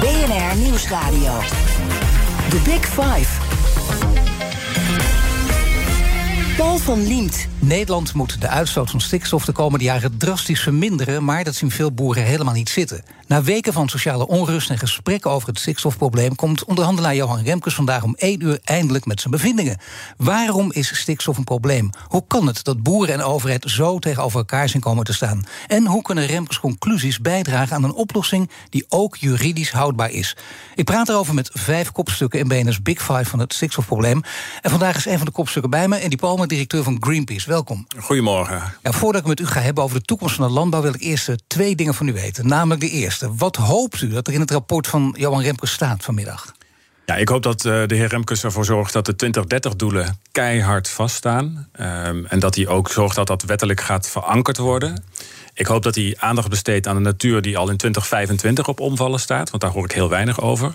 BNR Nieuwsradio. The Big Five. Paul van Liemt. Nederland moet de uitstoot van stikstof de komende jaren drastisch verminderen, maar dat zien veel boeren helemaal niet zitten. Na weken van sociale onrust en gesprekken over het stikstofprobleem komt onderhandelaar Johan Remkes vandaag om één uur eindelijk met zijn bevindingen. Waarom is stikstof een probleem? Hoe kan het dat boeren en overheid zo tegenover elkaar zijn komen te staan? En hoe kunnen Remkes conclusies bijdragen aan een oplossing die ook juridisch houdbaar is? Ik praat erover met vijf kopstukken in BNS Big Five van het stikstofprobleem. En vandaag is een van de kopstukken bij me en die directeur van Greenpeace. Welkom. Goedemorgen. Ja, voordat ik met u ga hebben over de toekomst van de landbouw, wil ik eerst eh, twee dingen van u weten. Namelijk de eerste. Wat hoopt u dat er in het rapport van Johan Remkes staat vanmiddag? Ja, ik hoop dat uh, de heer Remkes ervoor zorgt dat de 2030-doelen keihard vaststaan. Um, en dat hij ook zorgt dat dat wettelijk gaat verankerd worden. Ik hoop dat hij aandacht besteedt aan de natuur die al in 2025 op omvallen staat. Want daar hoor ik heel weinig over.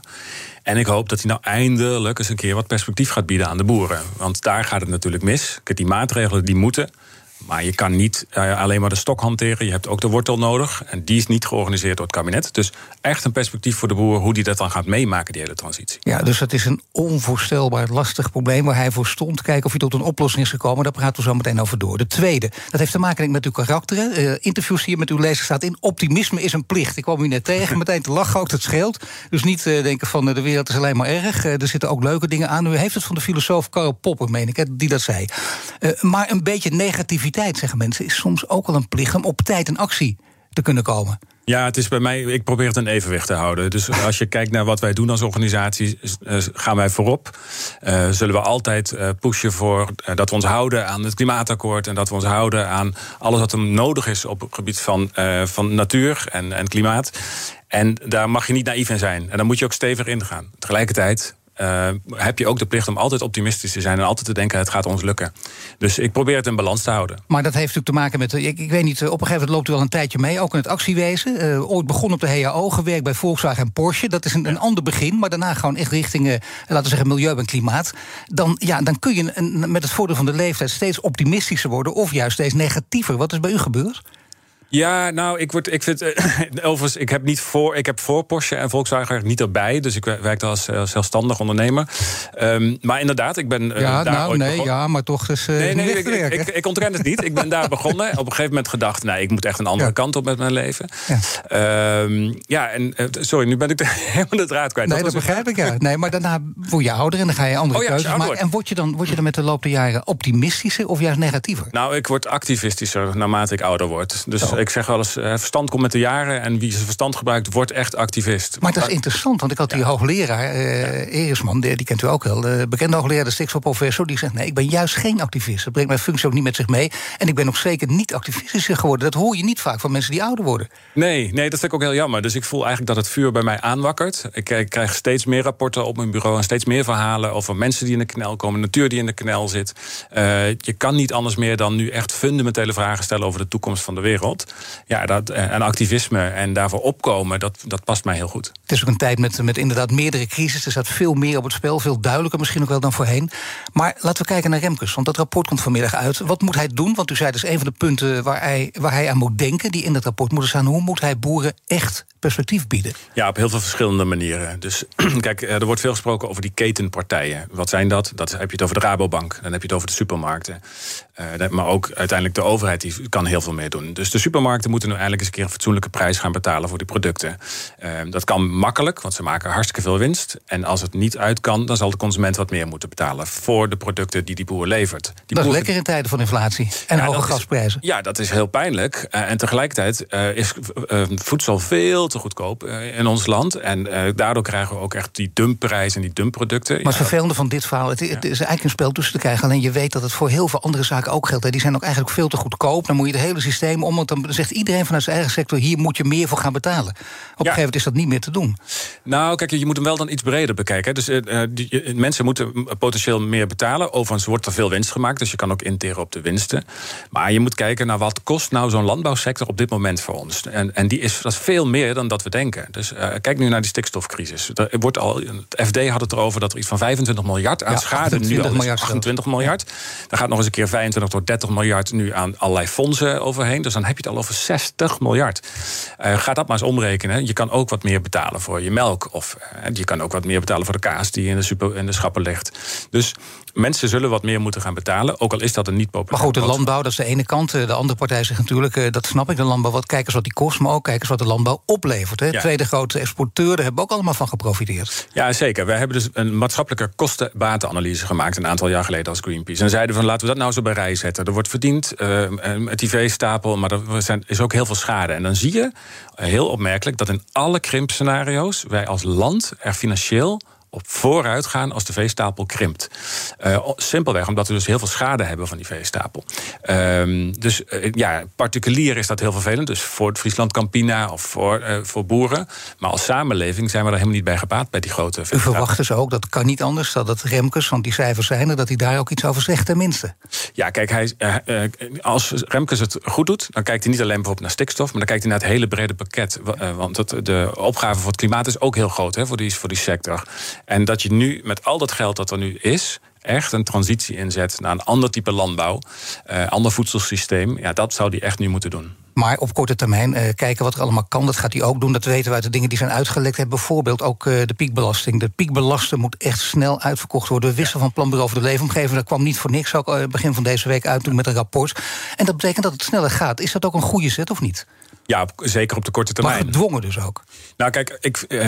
En ik hoop dat hij nou eindelijk eens een keer wat perspectief gaat bieden aan de boeren. Want daar gaat het natuurlijk mis. Die maatregelen die moeten. Maar je kan niet uh, alleen maar de stok hanteren. Je hebt ook de wortel nodig. En die is niet georganiseerd door het kabinet. Dus echt een perspectief voor de boer hoe die dat dan gaat meemaken, die hele transitie. Ja, dus het is een onvoorstelbaar lastig probleem waar hij voor stond. Kijken of hij tot een oplossing is gekomen. Daar praten we zo meteen over door. De tweede, dat heeft te maken met uw karakter. Uh, interviews hier met uw lezer staat in. Optimisme is een plicht. Ik kwam u net tegen, meteen te lachen ook, dat scheelt. Dus niet uh, denken van de wereld is alleen maar erg. er zitten ook leuke dingen aan. U heeft het van de filosoof Karl Popper, meen ik, die dat zei. maar een beetje zeggen mensen, is soms ook wel een plicht om op tijd in actie te kunnen komen. Ja, het is bij mij, ik probeer het een evenwicht te houden. Dus als je kijkt naar wat wij doen als organisatie, gaan wij voorop. Uh, zullen we altijd uh, pushen voor dat we ons houden aan het klimaatakkoord en dat we ons houden aan alles wat er nodig is op het gebied van, van natuur en, en klimaat. En daar mag je niet naïef in zijn. En daar moet je ook stevig in gaan. Tegelijkertijd uh, heb je ook de plicht om altijd optimistisch te zijn en altijd te denken: het gaat ons lukken. Dus ik probeer het in balans te houden. Maar dat heeft natuurlijk te maken met. Ik, ik weet niet, op een gegeven moment loopt u al een tijdje mee, ook in het actiewezen. Uh, ooit begon op de HAO, gewerkt bij Volkswagen en Porsche. Dat is een, een ander begin, maar daarna gewoon echt richting, uh, laten we zeggen, milieu en klimaat. Dan, ja, dan kun je een, met het voordeel van de leeftijd steeds optimistischer worden of juist steeds negatiever. Wat is bij u gebeurd? Ja, nou, ik, word, ik vind. overigens, ik heb, niet voor, ik heb voor Porsche en Volkswagen niet erbij. Dus ik werkte als zelfstandig ondernemer. Um, maar inderdaad, ik ben. Uh, ja, daar nou, ooit nee, begonnen. ja, maar toch is. Uh, nee, nee, ik, ik, ik, het niet. Ik ben daar begonnen. Op een gegeven moment gedacht, nee, ik moet echt een andere ja. kant op met mijn leven. Ja, um, ja en sorry, nu ben ik helemaal de draad kwijt. Nee, dat, dat begrijp ik, ja. Nee, maar daarna word je ouder en dan ga je andere oh, ja, keuzes maken. En word je, dan, word je dan met de loop der jaren optimistischer of juist negatiever? Nou, ik word activistischer naarmate ik ouder word. Dus Zo. Ik zeg wel eens verstand komt met de jaren en wie zijn verstand gebruikt, wordt echt activist. Maar dat is interessant, want ik had die ja. hoogleraar, uh. Erisman, die, die, kent u ook wel, de bekende hoogleraar, de stikstofprofessor, die zegt: Nee, ik ben juist geen activist. Dat brengt mijn functie ook niet met zich mee. En ik ben ook zeker niet activistischer geworden. Dat hoor je niet vaak van mensen die ouder worden. Nee, nee, dat vind ik ook heel jammer. Dus ik voel eigenlijk dat het vuur bij mij aanwakkert. Ik, ik krijg steeds meer rapporten op mijn bureau en steeds meer verhalen over mensen die in de knel komen, natuur die in de knel zit. Uh, je kan niet anders meer dan nu echt fundamentele vragen stellen over de toekomst van de wereld. Ja, dat, en activisme en daarvoor opkomen, dat, dat past mij heel goed. Het is ook een tijd met, met inderdaad meerdere crises. Er staat veel meer op het spel, veel duidelijker misschien ook wel dan voorheen. Maar laten we kijken naar Remkes, want dat rapport komt vanmiddag uit. Wat moet hij doen? Want u zei dus een van de punten waar hij, waar hij aan moet denken, die in dat rapport moeten staan. Hoe moet hij boeren echt perspectief bieden? Ja, op heel veel verschillende manieren. Dus kijk, er wordt veel gesproken over die ketenpartijen. Wat zijn dat? Dat heb je het over de Rabobank, dan heb je het over de supermarkten. Uh, maar ook uiteindelijk de overheid die kan heel veel mee doen. Dus de supermarkten moeten nu eindelijk eens een keer een fatsoenlijke prijs gaan betalen voor die producten. Uh, dat kan makkelijk, want ze maken hartstikke veel winst. En als het niet uit kan, dan zal de consument wat meer moeten betalen voor de producten die die boer levert. Die dat boer... is lekker in tijden van inflatie en ja, hoge gasprijzen. Is, ja, dat is heel pijnlijk. Uh, en tegelijkertijd is voedsel veel te goedkoop in ons land. En daardoor krijgen we ook echt die dumpprijzen en die dumpproducten. Maar het vervelende van dit verhaal, het, het is eigenlijk een spel tussen te krijgen. Alleen je weet dat het voor heel veel andere zaken ook geldt. Die zijn ook eigenlijk veel te goedkoop. Dan moet je het hele systeem om. Want dan zegt iedereen vanuit zijn eigen sector: hier moet je meer voor gaan betalen. Op een gegeven moment is dat niet meer te doen. Nou, kijk, je moet hem wel dan iets breder bekijken. Dus uh, die, mensen moeten potentieel meer betalen. Overigens wordt er veel winst gemaakt, dus je kan ook interen op de winsten. Maar je moet kijken naar wat kost nou zo'n landbouwsector op dit moment voor ons. En, en die is, dat is veel meer dan dat we denken. Dus uh, kijk nu naar die stikstofcrisis. Er wordt al, het FD had het erover dat er iets van 25 miljard aan schade nu al is. 28 miljard. Daar gaat nog eens een keer 25 tot 30 miljard nu aan allerlei fondsen overheen. Dus dan heb je het al over 60 miljard. Uh, ga dat maar eens omrekenen. Je kan ook wat meer betalen voor je melk. Of uh, je kan ook wat meer betalen voor de kaas die in de, super, in de schappen ligt. Dus mensen zullen wat meer moeten gaan betalen. Ook al is dat een niet populair. Maar goed, de landbouw, dat is de ene kant. De andere partij zegt natuurlijk, dat snap ik, de landbouw. Wat, kijk eens wat die kost, maar ook kijk eens wat de landbouw oplevert. Hè. Ja. Tweede grote exporteur, daar hebben ook allemaal van geprofiteerd. Ja, zeker. Wij hebben dus een maatschappelijke kosten-batenanalyse gemaakt... een aantal jaar geleden als Greenpeace. En zeiden van, laten we dat nou zo bij zetten. Er wordt verdiend uh, met die veestapel, maar er zijn, is ook heel veel schade. En dan zie je, heel opmerkelijk, dat in alle krimpscenario's... wij als land er financieel op vooruit gaan als de veestapel krimpt. Uh, simpelweg omdat we dus heel veel schade hebben van die veestapel. Uh, dus uh, ja, particulier is dat heel vervelend. Dus voor het Friesland Campina of voor, uh, voor boeren. Maar als samenleving zijn we er helemaal niet bij gebaat bij die grote veestapel. U verwacht dus ook, dat kan niet anders, dat het Remkes, want die cijfers zijn er, dat hij daar ook iets over zegt tenminste. Ja, kijk, hij, als Remkes het goed doet, dan kijkt hij niet alleen bijvoorbeeld naar stikstof, maar dan kijkt hij naar het hele brede pakket. want het, de opgave voor het klimaat is ook heel groot hè, voor, die, voor die sector. En dat je nu met al dat geld dat er nu is, echt een transitie inzet naar een ander type landbouw, uh, ander voedselsysteem, ja, dat zou die echt nu moeten doen. Maar op korte termijn uh, kijken wat er allemaal kan. Dat gaat hij ook doen. Dat weten we uit de dingen die zijn uitgelekt. Hebben. Bijvoorbeeld ook uh, de piekbelasting. De piekbelasting moet echt snel uitverkocht worden. We wisten van Planbureau voor de Leefomgeving. Dat kwam niet voor niks ook begin van deze week uit toen met een rapport. En dat betekent dat het sneller gaat. Is dat ook een goede zet of niet? Ja, zeker op de korte termijn. Maar gedwongen dus ook? Nou, kijk, ik, eh,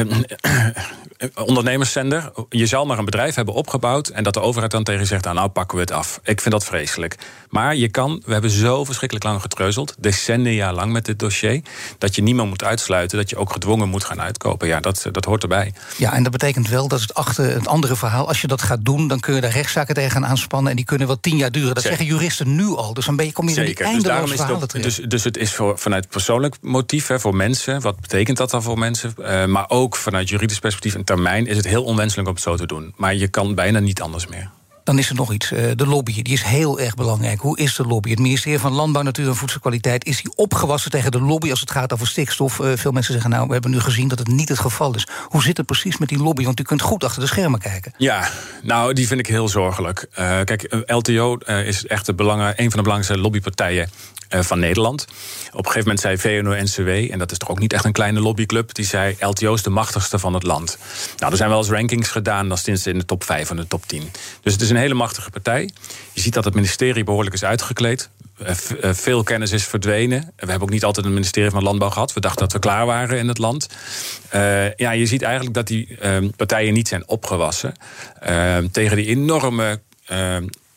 ondernemerszender. Je zal maar een bedrijf hebben opgebouwd. en dat de overheid dan tegen je zegt: nou, nou pakken we het af. Ik vind dat vreselijk. Maar je kan, we hebben zo verschrikkelijk lang getreuzeld. decennia lang met dit dossier. dat je niemand moet uitsluiten. dat je ook gedwongen moet gaan uitkopen. Ja, dat, dat hoort erbij. Ja, en dat betekent wel dat het achter het andere verhaal. als je dat gaat doen, dan kun je daar rechtszaken tegen gaan aanspannen. en die kunnen wel tien jaar duren. Dat Zeker. zeggen juristen nu al. Dus dan ben je, kom je Zeker. in die eindeloze dus verhalen het ook, dus, dus het is voor, vanuit persoonlijk motief hè, voor mensen. Wat betekent dat dan voor mensen? Uh, maar ook vanuit juridisch perspectief en termijn is het heel onwenselijk om het zo te doen. Maar je kan bijna niet anders meer. Dan is er nog iets, de lobby. Die is heel erg belangrijk. Hoe is de lobby? Het ministerie van Landbouw, Natuur en Voedselkwaliteit... is die opgewassen tegen de lobby als het gaat over stikstof? veel mensen zeggen, nou, we hebben nu gezien dat het niet het geval is. Hoe zit het precies met die lobby? Want u kunt goed achter de schermen kijken. Ja, nou, die vind ik heel zorgelijk. Uh, kijk, LTO is echt een van de belangrijkste lobbypartijen van Nederland. Op een gegeven moment zei VNO-NCW, en dat is toch ook niet echt een kleine lobbyclub, die zei LTO is de machtigste van het land. Nou, er zijn wel eens rankings gedaan, dan sinds in de top 5 en de top 10. Dus het is een hele machtige partij. Je ziet dat het ministerie behoorlijk is uitgekleed. Uh, veel kennis is verdwenen. We hebben ook niet altijd een ministerie van Landbouw gehad. We dachten dat we klaar waren in het land. Uh, ja, je ziet eigenlijk dat die partijen niet zijn opgewassen tegen die enorme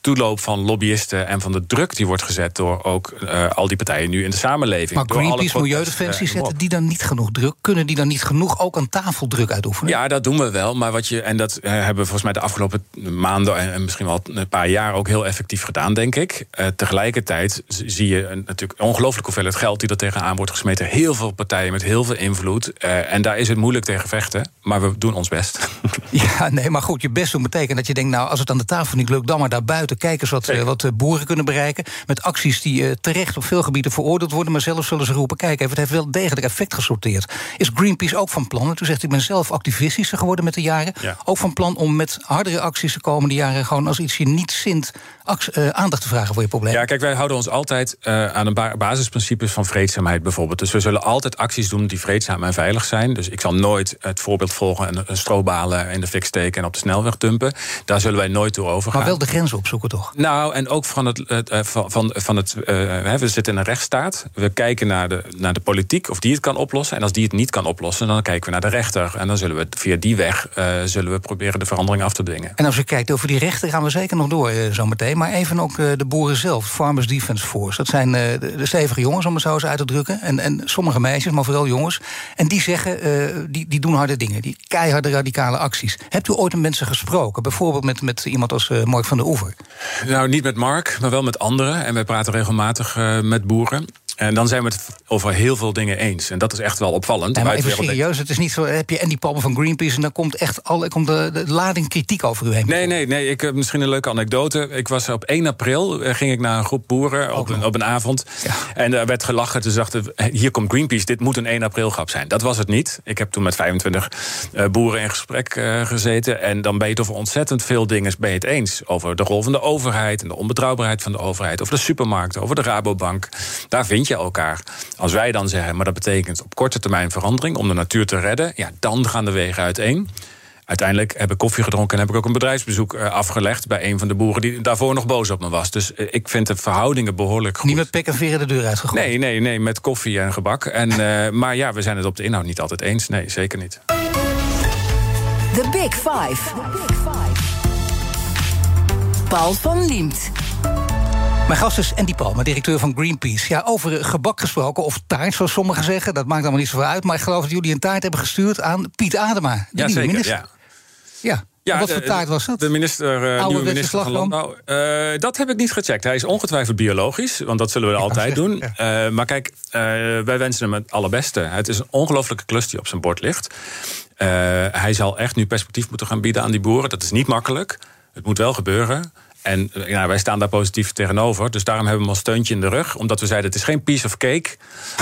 toeloop van lobbyisten en van de druk die wordt gezet door ook uh, al die partijen nu in de samenleving. Maar Greenpeace, Milieudefensie, uh, zetten die dan niet genoeg druk? Kunnen die dan niet genoeg ook aan tafel druk uitoefenen? Ja, dat doen we wel. Maar wat je, en dat uh, hebben we volgens mij de afgelopen maanden en, misschien wel een paar jaar ook heel effectief gedaan, denk ik. tegelijkertijd zie je natuurlijk ongelooflijk hoeveelheid geld die er tegenaan wordt gesmeten. Heel veel partijen met heel veel invloed. en daar is het moeilijk tegen vechten. Maar we doen ons best. Ja, nee, maar goed, je best doen betekent dat je denkt, nou, als het aan de tafel niet lukt, dan maar daar buiten kijken wat, uh, wat eh, boeren kunnen bereiken. Met acties die uh, terecht op veel gebieden veroordeeld worden. Maar zelf zullen ze roepen: kijk even, het heeft wel degelijk effect gesorteerd. Is Greenpeace ook van plan? En toen zegt: ik ben zelf activistischer geworden met de jaren. Ja. Ook van plan om met hardere acties de komende jaren gewoon als iets je niet zint. Aandacht te vragen voor je probleem. Ja, kijk, wij houden ons altijd aan de basisprincipes van vreedzaamheid bijvoorbeeld. Dus we zullen altijd acties doen die vreedzaam en veilig zijn. Dus ik zal nooit het voorbeeld volgen en een strobalen in de fik steken en op de snelweg dumpen. Daar zullen wij nooit toe overgaan. Maar wel de grens opzoeken, toch? Nou, en ook van het. Uh, van, van, van het uh, we zitten in een rechtsstaat. We kijken naar de, naar de politiek of die het kan oplossen. En als die het niet kan oplossen, dan kijken we naar de rechter. En dan zullen we via die weg uh, zullen we proberen de verandering af te dwingen. En als je kijkt over die rechter, gaan we zeker nog door zometeen. Maar even ook de boeren zelf, Farmers Defence Force. Dat zijn de, de stevige jongens, om het zo eens uit te drukken. En, en sommige meisjes, maar vooral jongens. En die zeggen, die, die doen harde dingen. Die keiharde radicale acties. Hebt u ooit met mensen gesproken? Bijvoorbeeld met, met iemand als Mark van der Oever? Nou, niet met Mark, maar wel met anderen. En wij praten regelmatig uh, met boeren. En dan zijn we het over heel veel dingen eens. En dat is echt wel opvallend. Nee, maar even serieus, het is niet zo... heb je Andy Palmer van Greenpeace... en dan komt echt al, komt de, de lading kritiek over u heen. Nee, nee, nee. Ik heb misschien een leuke anekdote. Ik was op 1 april, eh, ging ik naar een groep boeren op een, op een avond. Ja. En er werd gelachen. Ze dachten, hier komt Greenpeace, dit moet een 1 april grap zijn. Dat was het niet. Ik heb toen met 25 eh, boeren in gesprek eh, gezeten. En dan ben je het over ontzettend veel dingen ben je het eens. Over de rol van de overheid en de onbetrouwbaarheid van de overheid. Over de supermarkten, over de Rabobank. Daar vind je elkaar. Als wij dan zeggen, maar dat betekent op korte termijn verandering... om de natuur te redden, ja, dan gaan de wegen uiteen. Uiteindelijk heb ik koffie gedronken en heb ik ook een bedrijfsbezoek eh, afgelegd bij een van de boeren die daarvoor nog boos op me was. Dus eh, ik vind de verhoudingen behoorlijk goed. Niet met pek en veren de deur uitgegooid. Nee, nee, nee, met koffie en gebak. En, eh, maar ja, we zijn het op de inhoud niet altijd eens. Nee, zeker niet. The Big Five. Paul van Liemt. Mijn gast is Andy Palmer, directeur van Greenpeace. Ja, over gebak gesproken, of taart, zoals sommigen zeggen. Dat maakt allemaal niet zoveel uit. Maar ik geloof dat jullie een taart hebben gestuurd aan Piet Adema. De Ja, nieuwe zeker. minister. Ja. Ja. Ja, Wat voor taart was dat? De minister, eh, nieuwe minister van? Landbouw. Eh, dat heb ik niet gecheckt. Hij is ongetwijfeld biologisch, want dat zullen we altijd zeggen, doen. Eh, maar kijk, wij wensen hem het allerbeste. Het is een ongelofelijke klus die op zijn bord ligt. Hij zal echt nu perspectief moeten gaan bieden aan die boeren. Dat is niet makkelijk. Het moet wel gebeuren. En eh, ja, wij staan daar positief tegenover. Dus daarom hebben we hem als steuntje in de rug. Omdat we zeiden, het is geen piece of cake.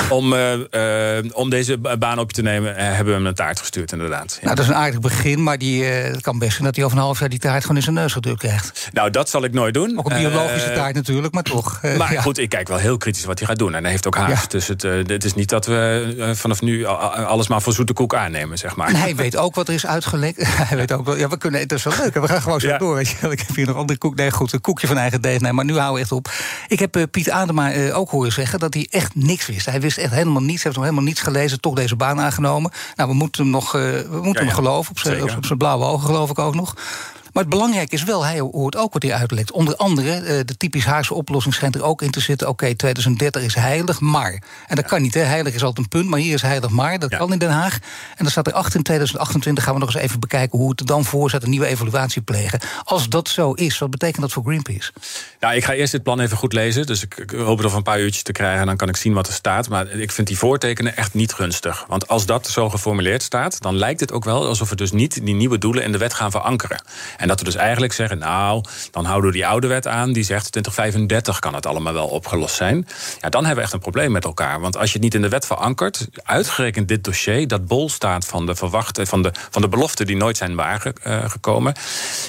Om, eh, eh, om deze ba- baan op je te nemen, hebben we hem een taart gestuurd, inderdaad. Ja. Nou, dat is een aardig begin, maar die, het kan best zijn dat hij over een half jaar die taart gewoon in zijn neus gedrukt krijgt. Nou, dat zal ik nooit doen. Ook een biologische taart natuurlijk, maar toch. Maar ja. goed, ik kijk wel heel kritisch wat hij gaat doen. En hij heeft ook haast. Ja. Dus het, het is niet dat we vanaf nu alles maar voor zoete koek aannemen, zeg maar. En hij weet ook wat er is uitgelekt. hij weet ook wel. Ja, we kunnen. Het is wel leuk. We gaan gewoon zo door. Weet je. Ik heb hier nog andere koek. Nee, goed. Een koekje van eigen deeg. Nee, maar nu houden we echt op. Ik heb eh, Piet Adema eh, ook horen zeggen dat hij echt niks wist. Hij wist echt helemaal niets. Hij heeft nog helemaal niets gelezen. Toch deze baan aangenomen. Nou, we moeten hem nog. eh, we moeten Ja, hem geloven. Op zijn blauwe ogen, geloof ik ook nog. Maar het belangrijke is wel, hij hoort ook wat hij uitlegt. Onder andere, eh, de typisch Haagse oplossing schijnt er ook in te zitten. Oké, 2030 is heilig, maar. En dat kan niet, hè? Heilig is altijd een punt, maar hier is heilig maar. Dat Ja. kan in Den Haag. En dan staat er achter in 2028 gaan we nog eens even bekijken hoe het er dan voor zit, een nieuwe evaluatie plegen. Als dat zo is, wat betekent dat voor Greenpeace? Nou, ik ga eerst dit plan even goed lezen. Dus ik, ik hoop het over een paar uurtjes te krijgen. En dan kan ik zien wat er staat. Maar ik vind die voortekenen echt niet gunstig. Want als dat zo geformuleerd staat, dan lijkt het ook wel alsof we dus niet die nieuwe doelen in de wet gaan verankeren. En dat we dus eigenlijk zeggen, nou, dan houden we die oude wet aan. Die zegt 2035 kan het allemaal wel opgelost zijn. Ja, dan hebben we echt een probleem met elkaar. Want als je het niet in de wet verankert, uitgerekend dit dossier, dat bol staat van de verwachte, van de, van de beloften die nooit zijn waargekomen.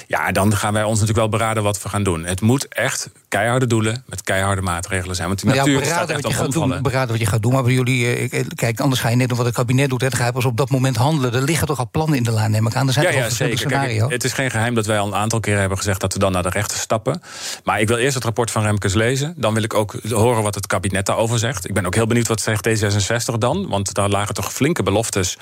Ja, dan gaan wij ons natuurlijk wel beraden wat we gaan doen. Het moet echt keiharde doelen met keiharde maatregelen zijn. Want die ja, natuur staat beraden echt wat, je gaat doen, beraden wat je gaat doen. Maar bij jullie, eh, kijk, anders ga je net doen wat het kabinet doet. hè. Dan ga je pas op dat moment handelen. Er liggen toch al plannen in de laan, neem ik aan. Er zijn Ja, toch al ja. Kijk, scenario's. het is geen geheim dat wij al een aantal keren hebben gezegd dat we dan naar de rechter stappen. Maar ik wil eerst het rapport van Remkes lezen. Dan wil ik ook horen wat het kabinet daarover zegt. Ik ben ook heel benieuwd wat zegt D66 dan. Want daar lagen toch flinke beloftes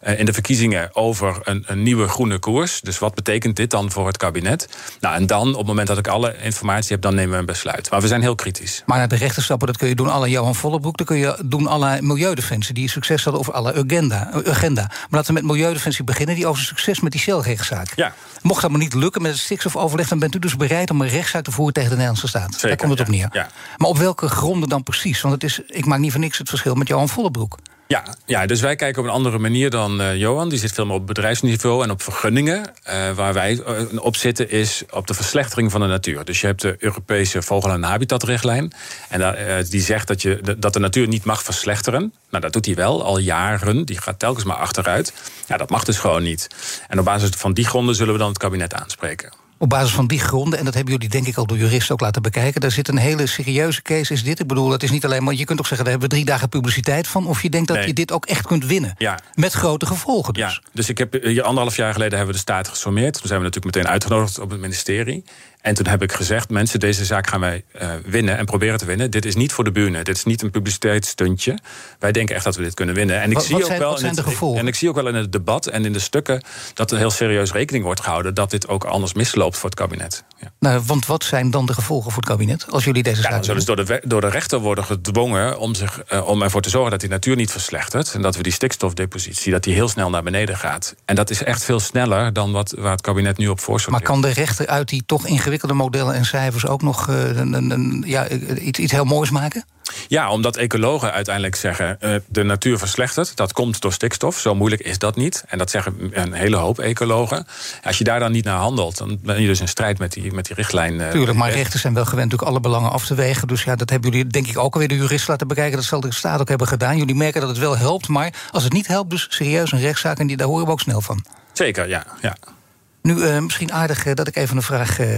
eh, in de verkiezingen over een, een nieuwe groene koers. Dus wat betekent dit dan voor het kabinet? Nou, en dan, op het moment dat ik alle informatie heb, dan nemen we een besluit. Maar we zijn heel kritisch. Maar naar de rechter stappen, dat kun je doen alle Johan Vollebroek. Dat kun je doen alle Milieudefensie, die succes hadden over alle agenda, agenda. Maar laten we met Milieudefensie beginnen, die over succes met die Shell-rechtszaak. Ja. Mocht dat maar niet lukken met het stikstofoverleg... dan bent u dus bereid om een rechtszaak te voeren tegen de Nederlandse staat. Daar Zeker, komt het op neer. ja. Maar op welke gronden dan precies? Want het is, ik maak niet voor niks het verschil met Johan Vollebroek. Ja, ja, dus wij kijken op een andere manier dan eh, Johan. Die zit veel meer op bedrijfsniveau en op vergunningen. Eh, waar wij eh, op zitten is op de verslechtering van de natuur. Dus je hebt de Europese vogel- en habitatrichtlijn. En die zegt dat, je, dat de natuur niet mag verslechteren. Nou, dat doet hij wel, al jaren. Die gaat telkens maar achteruit. Ja, dat mag dus gewoon niet. En op basis van die gronden zullen we dan het kabinet aanspreken. Op basis van die gronden, en dat hebben jullie denk ik al door juristen ook laten bekijken... daar zit een hele serieuze case, is dit. Ik bedoel, dat is niet alleen maar... je kunt ook zeggen, daar hebben we drie dagen publiciteit van... of je denkt dat Nee. je dit ook echt kunt winnen. Ja. Met grote gevolgen dus. Ja, dus ik heb hier anderhalf jaar geleden hebben we de staat gesommeerd. Toen zijn we natuurlijk meteen uitgenodigd op het ministerie. En toen heb ik gezegd: mensen, deze zaak gaan wij eh, winnen en proberen te winnen. Dit is niet voor de bühne. Dit is niet een publiciteitsstuntje. Wij denken echt dat we dit kunnen winnen. En ik Wat- zie wat ook zijn- wel in het? En ik zie ook wel in het debat en in de stukken dat er heel serieus rekening wordt gehouden dat dit ook anders misloopt voor het kabinet. Ja. Nou, want wat zijn dan de gevolgen voor het kabinet als jullie deze Ja, zaak dan zullen ze door de, door de rechter worden gedwongen om, zich, eh, om ervoor te zorgen dat die natuur niet verslechtert. En dat we die stikstofdepositie, dat die heel snel naar beneden gaat. En dat is echt veel sneller dan wat, waar het kabinet nu op voor Maar kan de rechter uit die toch ingewikkelde ingewikkelde modellen en cijfers ook nog een, een, ja, iets, iets heel moois maken? Ja, omdat ecologen uiteindelijk zeggen... Uh, de natuur verslechtert, dat komt door stikstof. Zo moeilijk is dat niet. En dat zeggen een hele hoop ecologen. Als je daar dan niet naar handelt, dan ben je dus in strijd met die, met die richtlijn. Uh, Tuurlijk, maar rechters zijn wel gewend natuurlijk alle belangen af te wegen. Dus ja, dat hebben jullie denk ik ook alweer de juristen laten bekijken. Dat zal de staat ook hebben gedaan. Jullie merken dat het wel helpt, maar als het niet helpt... dus serieus een rechtszaak, en die, daar horen we ook snel van. Zeker, ja. ja. Nu, uh, misschien aardig uh, dat ik even een vraag uh,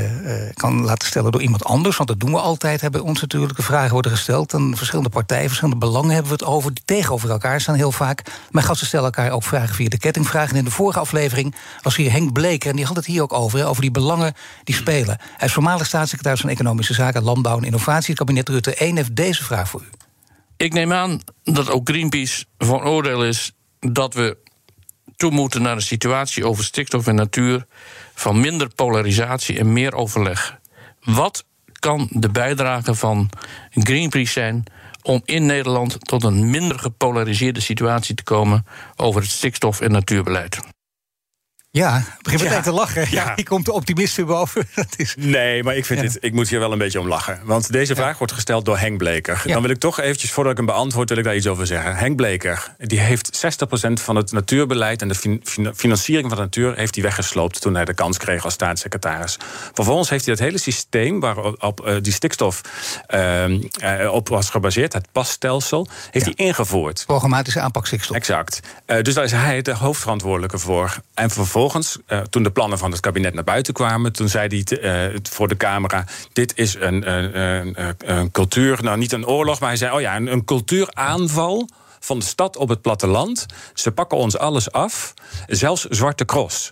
kan laten stellen door iemand anders. Want dat doen we altijd. Hebben ons natuurlijk vragen worden gesteld. En verschillende partijen, verschillende belangen hebben we het over. Die tegenover elkaar staan heel vaak. Mijn gasten stellen elkaar ook vragen via de kettingvragen. En in de vorige aflevering was hier Henk Bleker. En die had het hier ook over. over die belangen die spelen. Hij is voormalig staatssecretaris van Economische Zaken, Landbouw en Innovatie. Het kabinet Rutte 1 heeft deze vraag voor u. Ik neem aan dat ook Greenpeace van oordeel is dat we toe moeten naar een situatie over stikstof en natuur van minder polarisatie en meer overleg. Wat kan de bijdrage van Greenpeace zijn om in Nederland tot een minder gepolariseerde situatie te komen over het stikstof- en natuurbeleid? Ja, begin meteen ja. te lachen. Ja. ja. komt de optimist weer boven. Dat is... Nee, maar ik, vind dit, ik moet hier wel een beetje om lachen. Want deze vraag wordt gesteld door Henk Bleker. Dan wil ik toch eventjes, voordat ik hem beantwoord... wil ik daar iets over zeggen. Henk Bleker die heeft 60% van het natuurbeleid... en de financiering van de natuur heeft hij weggesloopt... toen hij de kans kreeg als staatssecretaris. Vervolgens heeft hij het hele systeem... waarop uh, die stikstof uh, op was gebaseerd, het passtelsel... heeft hij ingevoerd. Programmatische aanpak stikstof. Exact. Uh, dus daar is hij de hoofdverantwoordelijke voor. En vervolgens uh, toen de plannen van het kabinet naar buiten kwamen, toen zei hij uh, voor de camera: Dit is een, een, een, cultuur, nou niet een oorlog, maar hij zei: Oh ja, een, een cultuuraanval van de stad op het platteland. Ze pakken ons alles af, zelfs Zwarte Cross.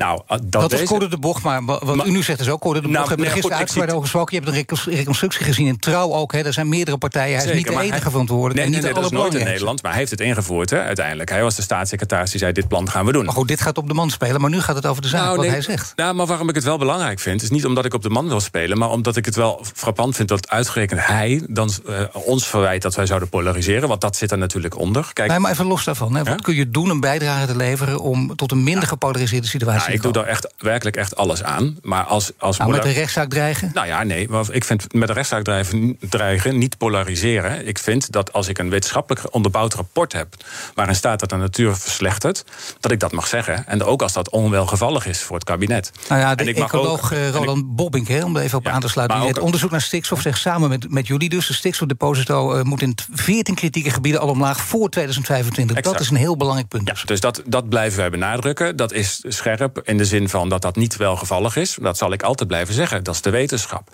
Nou, dat, dat is code de bocht, maar wat u nu zegt is ook code de bocht. Nou, hebben nee, gisteren over gesproken. Je hebt een reconstructie gezien in Trouw ook. Hè. Er zijn meerdere partijen. Hij is niet de enige verantwoordelijk. Nee, en niet nee, dat is nooit in Nederland, maar hij heeft het ingevoerd hè, uiteindelijk. Hij was de staatssecretaris die zei, dit plan gaan we doen. Maar goed, dit gaat op de man spelen, maar nu gaat het over de zaak, nou, wat hij zegt. Nou, maar waarom ik het wel belangrijk vind... is niet omdat ik op de man wil spelen... maar omdat ik het wel frappant vind dat uitgerekend hij... dan uh, ons verwijt dat wij zouden polariseren, want dat zit er natuurlijk onder. Kijk, nee, maar even los daarvan. Hè. Wat kun je doen, een bijdrage te leveren... om tot een minder gepolariseerde situatie Ik doe daar echt werkelijk echt alles aan. Maar als, als nou, met een rechtszaak dreigen? Nou ja, nee. Ik vind met een rechtszaak dreigen, dreigen niet polariseren. Ik vind dat als ik een wetenschappelijk onderbouwd rapport heb... waarin staat dat de natuur verslechtert, dat ik dat mag zeggen. En ook als dat onwelgevallig is voor het kabinet. Nou ja, de en ik ecoloog ook, uh, Roland ik, Bobbink, hè, om er even op aan te sluiten... het onderzoek naar stikstof zegt samen met, met jullie dus... de stikstofdeposito uh, moet in 14 kritieke gebieden al omlaag voor 2025. Exact. Dat is een heel belangrijk punt. Ja, dus dat, dat blijven wij benadrukken. Dat is scherp in de zin van dat dat niet welgevallig is. Dat zal ik altijd blijven zeggen. Dat is de wetenschap.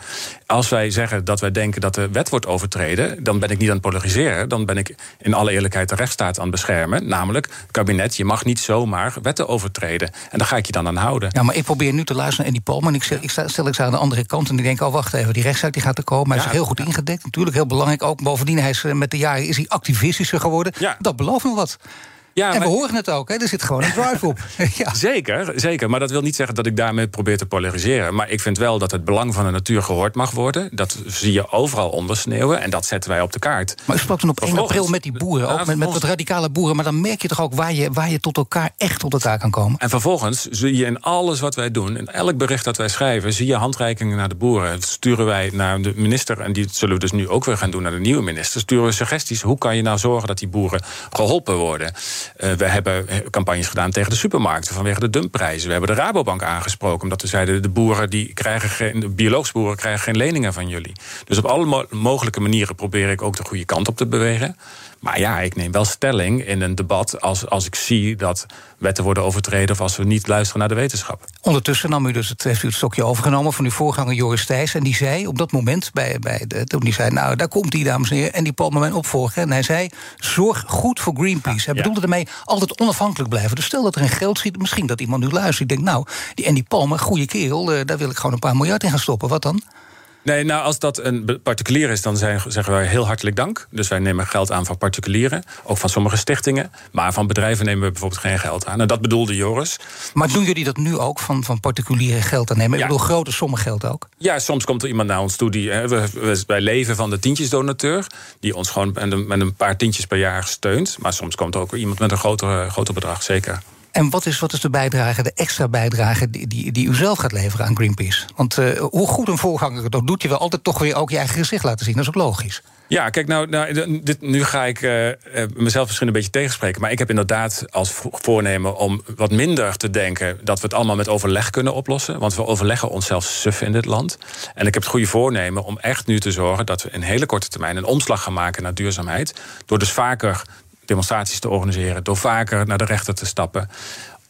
Als wij zeggen dat wij denken dat de wet wordt overtreden, dan ben ik niet aan het polariseren. Dan ben ik in alle eerlijkheid de rechtsstaat aan het beschermen. Namelijk, kabinet, je mag niet zomaar wetten overtreden. En daar ga ik je dan aan houden. Ja, maar ik probeer nu te luisteren naar Eddie Palmer. En ik, stel, ik stel ik ze aan de andere kant en ik denk, oh wacht even, die rechtszaak die gaat er komen. Hij is heel goed ingedekt. Natuurlijk heel belangrijk. Ook bovendien, hij is, eh, met de jaren is hij activistischer geworden. Ja. Dat belooft nog wat. Ja, en we horen het ook, hè? er zit gewoon een drive op. ja. Zeker, zeker. Maar dat wil niet zeggen dat ik daarmee probeer te polariseren. Maar ik vind wel dat het belang van de natuur gehoord mag worden. Dat zie je overal ondersneeuwen en dat zetten wij op de kaart. Maar u sprak toen op 1 april met die boeren, ook met, met wat radicale boeren. Maar dan merk je toch ook waar je, waar je tot elkaar echt tot elkaar kan komen. En vervolgens zie je in alles wat wij doen, in elk bericht dat wij schrijven, zie je handreikingen naar de boeren. Dat sturen wij naar de minister, en die zullen we dus nu ook weer gaan doen naar de nieuwe minister. Sturen we suggesties. Hoe kan je nou zorgen dat die boeren geholpen worden? Uh, we hebben campagnes gedaan tegen de supermarkten vanwege de dumpprijzen. We hebben de Rabobank aangesproken omdat we zeiden... de boeren die krijgen geen, de biologische boeren krijgen geen leningen van jullie. Dus op alle mogelijke manieren probeer ik ook de goede kant op te bewegen. Maar ja, ik neem wel stelling in een debat als, als ik zie dat wetten worden overtreden of als we niet luisteren naar de wetenschap. Ondertussen nam u dus het, heeft u het stokje overgenomen van uw voorganger Joris Thijs. En die zei op dat moment, bij, bij de, toen die zei, nou daar komt hij dames en heren. En die Paul mijn opvolger. En hij zei, zorg goed voor Greenpeace. Hij bedoelde ermee altijd onafhankelijk blijven. Dus stel dat er een geld schiet, misschien dat iemand nu luistert. Die denkt, nou, die Andy Palmer, goede kerel, uh, daar wil ik gewoon een paar miljard in gaan stoppen. Wat dan? Nee, nou, als dat een particulier is, dan zijn, zeggen wij heel hartelijk dank. Dus wij nemen geld aan van particulieren, ook van sommige stichtingen. Maar van bedrijven nemen we bijvoorbeeld geen geld aan. En dat bedoelde Joris. Maar doen jullie dat nu ook, van, van particulieren geld aan nemen? Ja. Ik bedoel, grote sommen geld ook? Ja, soms komt er iemand naar ons toe die... Hè, we, wij leven van de tientjesdonateur... die ons gewoon met een, met een paar tientjes per jaar steunt. Maar soms komt er ook iemand met een groter, groter bedrag, zeker. En wat is, wat is de bijdrage, de extra bijdrage die, die, die u zelf gaat leveren aan Greenpeace? Want uh, hoe goed een voorganger ook doet, je wel altijd toch weer ook je eigen gezicht laten zien. Dat is ook logisch. Ja, kijk, nou, nou dit, nu ga ik uh, mezelf misschien een beetje tegenspreken. Maar ik heb inderdaad als voornemen om wat minder te denken dat we het allemaal met overleg kunnen oplossen. Want we overleggen onszelf suf in dit land. En ik heb het goede voornemen om echt nu te zorgen dat we in hele korte termijn een omslag gaan maken naar duurzaamheid. Door dus vaker demonstraties te organiseren, door vaker naar de rechter te stappen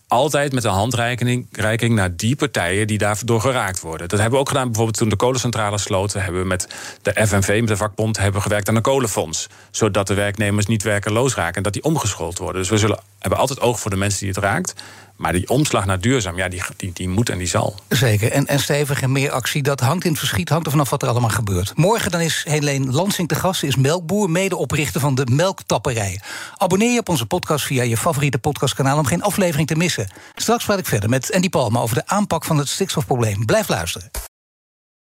altijd met een handreiking naar die partijen die daardoor geraakt worden. Dat hebben we ook gedaan bijvoorbeeld toen de kolencentrales sloten. Hebben we met de FNV, met de vakbond, hebben we gewerkt aan een kolenfonds. Zodat de werknemers niet werkeloos raken en dat die omgeschoold worden. Dus we zullen, hebben altijd oog voor de mensen die het raakt. Maar die omslag naar duurzaam, ja, die, die, moet en die zal. Zeker. En, en stevig en meer actie, dat hangt in het verschiet, hangt er vanaf wat er allemaal gebeurt. Morgen dan is Helene Lansing te gast, is melkboer, medeoprichter van de Melktapperij. Abonneer je op onze podcast via je favoriete podcastkanaal om geen aflevering te missen. Straks praat ik verder met Andy Palma over de aanpak van het stikstofprobleem. Blijf luisteren.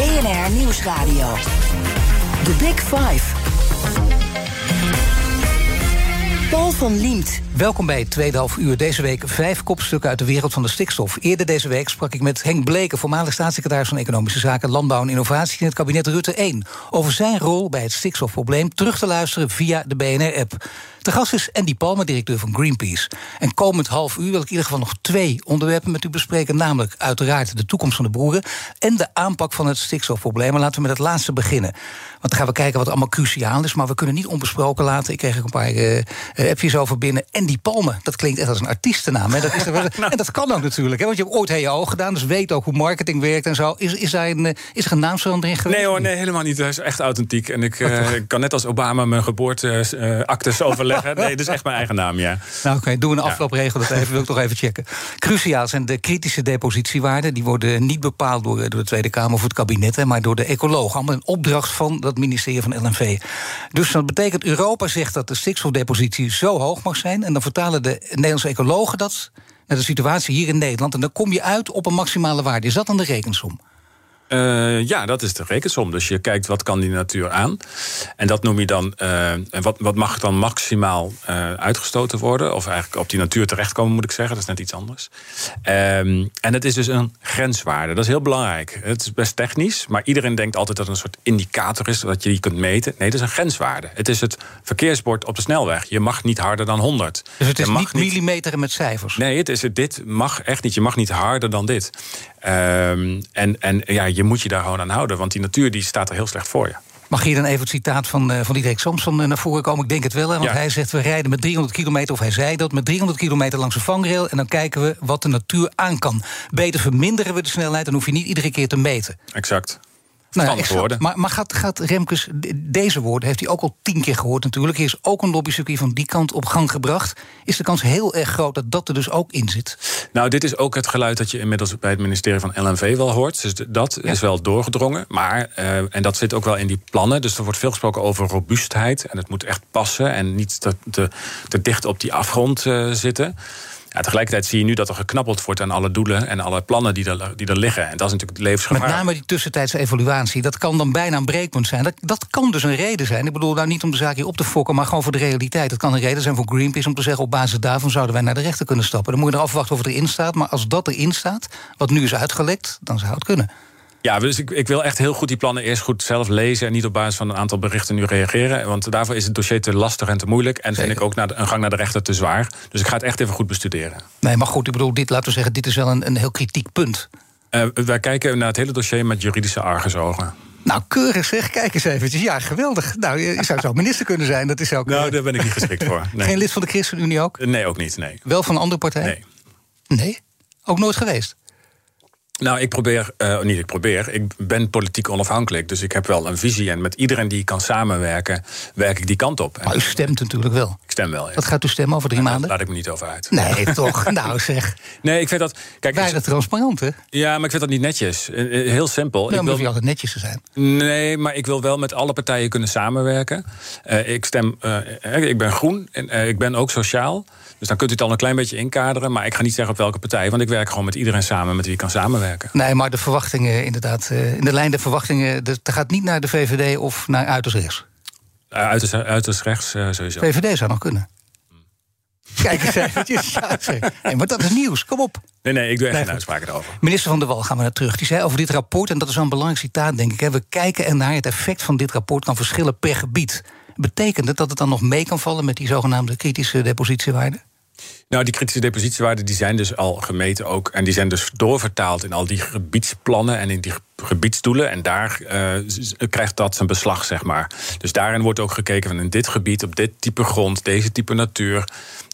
BNR Nieuwsradio. The Big Five. Paul van Liemt. Welkom bij het tweede half uur. Deze week vijf kopstukken uit de wereld van de stikstof. Eerder deze week sprak ik met Henk Bleken, voormalig staatssecretaris van Economische Zaken, Landbouw en Innovatie in het kabinet Rutte 1. Over zijn rol bij het stikstofprobleem terug te luisteren via de BNR-app. De gast is Andy Palmer, directeur van Greenpeace. En komend half uur wil ik in ieder geval nog twee onderwerpen met u bespreken. Namelijk uiteraard de toekomst van de boeren en de aanpak van het stikstofprobleem. Maar laten we met het laatste beginnen. Want dan gaan we kijken wat allemaal cruciaal is. Maar we kunnen niet onbesproken laten. Ik kreeg ook een paar uh, appjes over binnen. Andy Palmer, dat klinkt echt als een artiestennaam. Hè? Dat is nou. En dat kan ook natuurlijk. Hè? Want je hebt ooit HO gedaan, dus weet ook hoe marketing werkt en zo. Is, is, daar een, eh, is er een naamsverandering geweest? Nee hoor, nee, helemaal niet. Hij is echt authentiek. En ik, uh, ik kan net als Obama mijn geboorteactes overleggen. Nee, dat is echt mijn eigen naam, ja. Nou oké, okay, doen we een afloopregel. Dat even, wil ik toch even checken. Cruciaal zijn de kritische depositiewaarden. Die worden niet bepaald door, door de Tweede Kamer of het kabinet... Hè, maar door de ecologen. Allemaal een opdracht van dat ministerie van LNV. Dus dat betekent, Europa zegt dat de stikstofdepositie zo hoog mag zijn... en dan vertalen de Nederlandse ecologen dat naar de situatie hier in Nederland... en dan kom je uit op een maximale waarde. Is dat dan de rekensom? Uh, ja, dat is de rekensom. Dus je kijkt wat kan die natuur aan. En dat noem je dan. Uh, wat, wat mag dan maximaal uh, uitgestoten worden? Of eigenlijk op die natuur terechtkomen, moet ik zeggen. Dat is net iets anders. Um, en het is dus een grenswaarde. Dat is heel belangrijk. Het is best technisch, maar iedereen denkt altijd dat het een soort indicator is dat je die kunt meten. Nee, het is een grenswaarde. Het is het verkeersbord op de snelweg. Je mag niet harder dan 100. Dus het is niet millimeteren met cijfers? Nee, het is, dit mag echt niet. Je mag niet harder dan dit. Um, en, en ja, je moet je daar gewoon aan houden, want die natuur die staat er heel slecht voor je. Mag hier dan even het citaat van, uh, van Diederik Samson uh, naar voren komen? Ik denk het wel, hè, want ja. hij zegt... we rijden met 300 kilometer, of hij zei dat... met 300 kilometer langs een vangrail... en dan kijken we wat de natuur aan kan. Beter verminderen we de snelheid... dan hoef je niet iedere keer te meten. Exact. Nou ja, maar, maar gaat, gaat Remkes deze woorden, heeft hij ook al tien keer gehoord natuurlijk. Er is ook een lobbycircuit van die kant op gang gebracht. Is de kans heel erg groot dat dat er dus ook in zit? Nou, dit is ook het geluid dat je inmiddels bij het ministerie van LNV wel hoort. Dus dat is wel doorgedrongen. Maar, uh, en dat zit ook wel in die plannen. Dus er wordt veel gesproken over robuustheid. En het moet echt passen en niet te, te, te dicht op die afgrond uh, zitten. Tegelijkertijd zie je nu dat er geknabbeld wordt aan alle doelen en alle plannen die er, die er liggen. En dat is natuurlijk levensgevaar. Met name die tussentijdse evaluatie, dat kan dan bijna een breekpunt zijn. Dat, dat kan dus een reden zijn. Ik bedoel nou niet om de zaak hier op te fokken, maar gewoon voor de realiteit. Dat kan een reden zijn voor Greenpeace om te zeggen: op basis daarvan zouden wij naar de rechter kunnen stappen. Dan moet je er afwachten of het erin staat. Maar als dat erin staat, wat nu is uitgelekt, dan zou het kunnen. Ja, dus ik, ik wil echt heel goed die plannen eerst goed zelf lezen... en niet op basis van een aantal berichten nu reageren. Want daarvoor is het dossier te lastig en te moeilijk... en vind ik ook naar de, een gang naar de rechter te zwaar. Dus ik ga het echt even goed bestuderen. Nee, maar goed, ik bedoel, dit, laten we zeggen, dit is wel een, een heel kritiek punt. Uh, wij kijken naar het hele dossier met juridische argusogen. Nou, keurig zeg. Kijk eens eventjes. Ja, geweldig. Nou, je zou zo minister kunnen zijn. Dat is ook, nou, daar ben ik niet geschikt voor. Nee. Geen lid van de ChristenUnie ook? Nee, ook niet, nee. Wel van een andere partij? Nee. Nee? Ook nooit geweest? Nou, ik probeer, uh, niet ik probeer, ik ben politiek onafhankelijk. Dus ik heb wel een visie. En met iedereen die kan samenwerken, werk ik die kant op. Maar u stemt natuurlijk wel. Ik stem wel, ja. Wat gaat u stemmen over drie maanden? Daar laat ik me niet over uit. Nee, toch? nou zeg. Nee, ik vind dat... Kijk, Weinig transparant, hè? Ja, maar ik vind dat niet netjes. Eh, eh, heel simpel. Nou, ik wil niet altijd netjes te zijn. Nee, maar ik wil wel met alle partijen kunnen samenwerken. Uh, ik stem... Uh, ik ben groen en ik ben ook sociaal. Dus dan kunt u het al een klein beetje inkaderen. Maar ik ga niet zeggen op welke partij. Want ik werk gewoon met iedereen samen met wie ik kan samenwerken. Nee, maar de verwachtingen inderdaad. Uh, in de lijn de verwachtingen. Dat gaat niet naar de VVD of naar uiterst rechts. Uh, uiterst, uiterst rechts uh, sowieso. VVD zou nog kunnen. Kijk eens eventjes. Ja, nee, maar dat is nieuws. Kom op. Nee, nee, ik doe echt geen uitspraken erover. Minister van der Wal gaan we naar terug. Die zei over dit rapport, en dat is wel een belangrijk citaat, denk ik. Hè, we kijken ernaar. Het effect van dit rapport kan verschillen per gebied. Betekent het dat het dan nog mee kan vallen met die zogenaamde kritische depositiewaarden? Nou, die kritische depositiewaarden die zijn dus al gemeten ook. En die zijn dus doorvertaald in al die gebiedsplannen en in die gebiedsdoelen. En daar uh, krijgt dat zijn beslag, zeg maar. Dus daarin wordt ook gekeken van in dit gebied, op dit type grond, deze type natuur.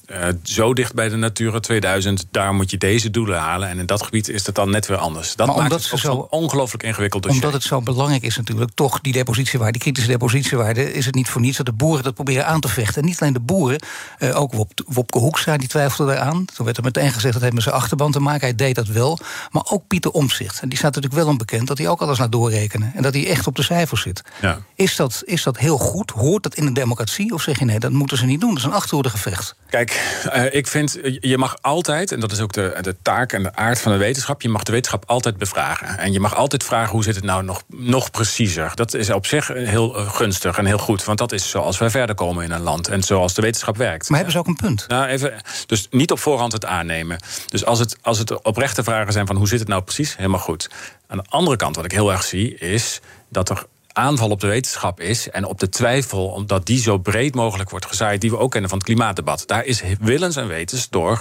Uh, zo dicht bij de Natura 2000, daar moet je deze doelen halen. En in dat gebied is het dan net weer anders. Dat maar maakt het zo, ongelooflijk ingewikkeld dossier. Omdat het zo belangrijk is natuurlijk, toch die depositiewaarde, die kritische depositiewaarde, is het niet voor niets dat de boeren dat proberen aan te vechten. En niet alleen de boeren, uh, ook Wop, Wopke Hoekstra, die twijfelde eraan. Toen werd er meteen gezegd dat hij met zijn achterban te maken. Hij deed dat wel. Maar ook Pieter Omzicht. En die staat natuurlijk wel onbekend dat hij ook alles naar doorrekenen. En dat hij echt op de cijfers zit. Ja. Is, dat, is dat heel goed? Hoort dat in een democratie? Of zeg je nee, dat moeten ze niet doen? Dat is een achterhoedegevecht. Kijk, uh, ik vind, je mag altijd, en dat is ook de, de taak en de aard van de wetenschap, je mag de wetenschap altijd bevragen. En je mag altijd vragen hoe zit het nou nog, nog preciezer. Dat is op zich heel uh, gunstig en heel goed, want dat is zoals wij verder komen in een land en zoals de wetenschap werkt. Maar hebben ze ook een punt? Nou, even, dus niet op voorhand het aannemen. Dus als het, als het oprechte vragen zijn van hoe zit het nou precies, helemaal goed. Aan de andere kant, wat ik heel erg zie, is dat er aanval op de wetenschap is en op de twijfel, omdat die zo breed mogelijk wordt gezaaid, die we ook kennen van het klimaatdebat. Daar is willens en wetens door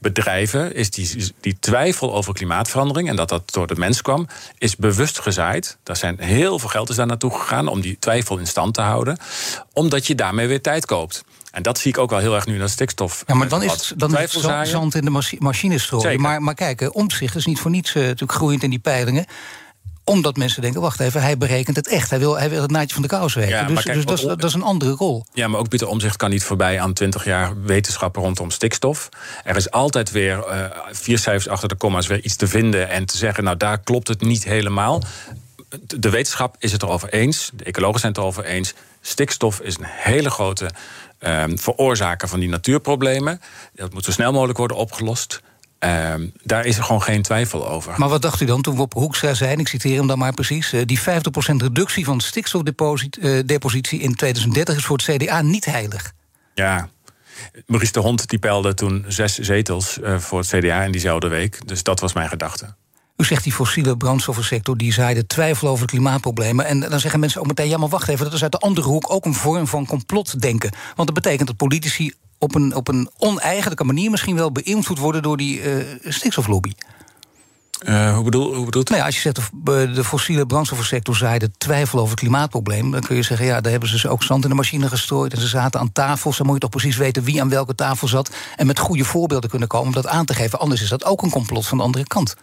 bedrijven, is die, die twijfel over klimaatverandering en dat dat door de mens kwam, is bewust gezaaid. Daar zijn heel veel geld is daar naartoe gegaan om die twijfel in stand te houden, omdat je daarmee weer tijd koopt. En dat zie ik ook wel heel erg nu in dat stikstof. Ja, maar dan is het, dan is het zand in de machine strooien. Maar, maar kijk, omzicht is niet voor niets uh, natuurlijk groeiend in die peilingen omdat mensen denken, wacht even, hij berekent het echt. Hij wil, hij wil het naadje van de kous. Ja, dus, kijk, dus dat, is, dat, is, een andere rol. Ja, maar ook Pieter Omzicht kan niet voorbij aan 20 jaar wetenschap rondom stikstof. Er is altijd weer uh, vier cijfers achter de komma's weer iets te vinden... en te zeggen, nou daar klopt het niet helemaal. De wetenschap is het erover eens, de ecologen zijn het erover eens... stikstof is een hele grote um, veroorzaker van die natuurproblemen. Dat moet zo snel mogelijk worden opgelost... Uh, daar is er gewoon geen twijfel over. Maar wat dacht u dan toen Wop Hoekstra zei, en ik citeer hem dan maar precies... Uh, die 50% reductie van stikstofdepositie uh, in 2030 is voor het CDA niet heilig? Ja, Maurice de Hond die peilde toen zes zetels uh, voor het CDA in diezelfde week. Dus dat was mijn gedachte. U zegt die fossiele brandstoffensector die zaaide twijfel over klimaatproblemen. En dan zeggen mensen ook meteen: ja, maar wacht even, dat is uit de andere hoek ook een vorm van complotdenken. Want dat betekent dat politici op een, op een oneigenlijke manier misschien wel beïnvloed worden door die uh, stikstoflobby. Uh, hoe, bedoel, hoe bedoelt nou ja, Als je zegt de, de fossiele brandstoffensector zaaide twijfel over het klimaatprobleem, dan kun je zeggen: ja, daar hebben ze ook zand in de machine gestrooid en ze zaten aan tafels. Dan moet je toch precies weten wie aan welke tafel zat en met goede voorbeelden kunnen komen om dat aan te geven. Anders is dat ook een complot van de andere kant.